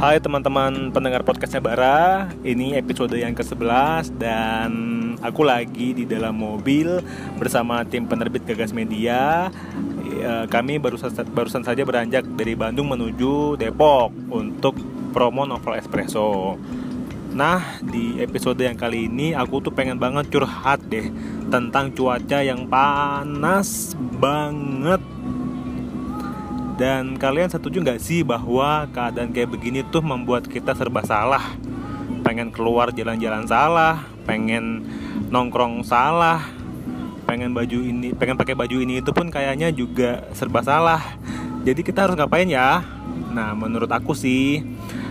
Hai teman-teman pendengar podcastnya Bara Ini episode yang ke-11 Dan aku lagi di dalam mobil Bersama tim penerbit Gagas Media. Eh, Kami barusan, barusan saja beranjak dari Bandung menuju Depok Untuk promo novel Espresso. Nah di episode yang kali ini Aku tuh pengen banget curhat deh Tentang cuaca yang panas banget dan kalian setuju nggak sih bahwa keadaan kayak begini tuh membuat kita serba salah? Pengen keluar jalan-jalan salah, pengen nongkrong salah, pengen baju ini, pengen pakai baju ini itu pun kayaknya juga serba salah. Jadi kita harus ngapain ya? Nah, menurut aku sih,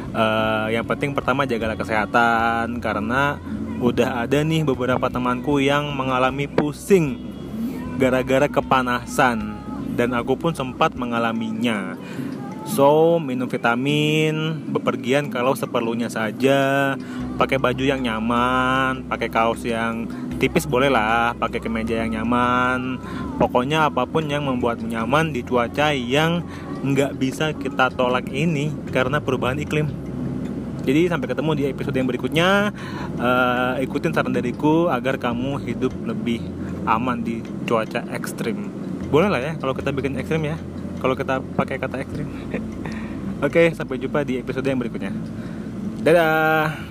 eh, yang penting pertama jagalah kesehatan karena udah ada nih beberapa temanku yang mengalami pusing gara-gara kepanasan dan aku pun sempat mengalaminya. So, minum vitamin, bepergian kalau seperlunya saja, pakai baju yang nyaman, pakai kaos yang tipis boleh lah, pakai kemeja yang nyaman. Pokoknya apa pun yang membuat nyaman di cuaca yang nggak bisa kita tolak ini karena perubahan iklim. Jadi sampai ketemu di episode yang berikutnya. Eh, ikutin saran dariku agar kamu hidup lebih aman di cuaca ekstrim boleh lah ya kalau kita bikin ekstrim ya. Kalau kita pakai kata ekstrim. Oke sampai jumpa di episode yang berikutnya. Dadah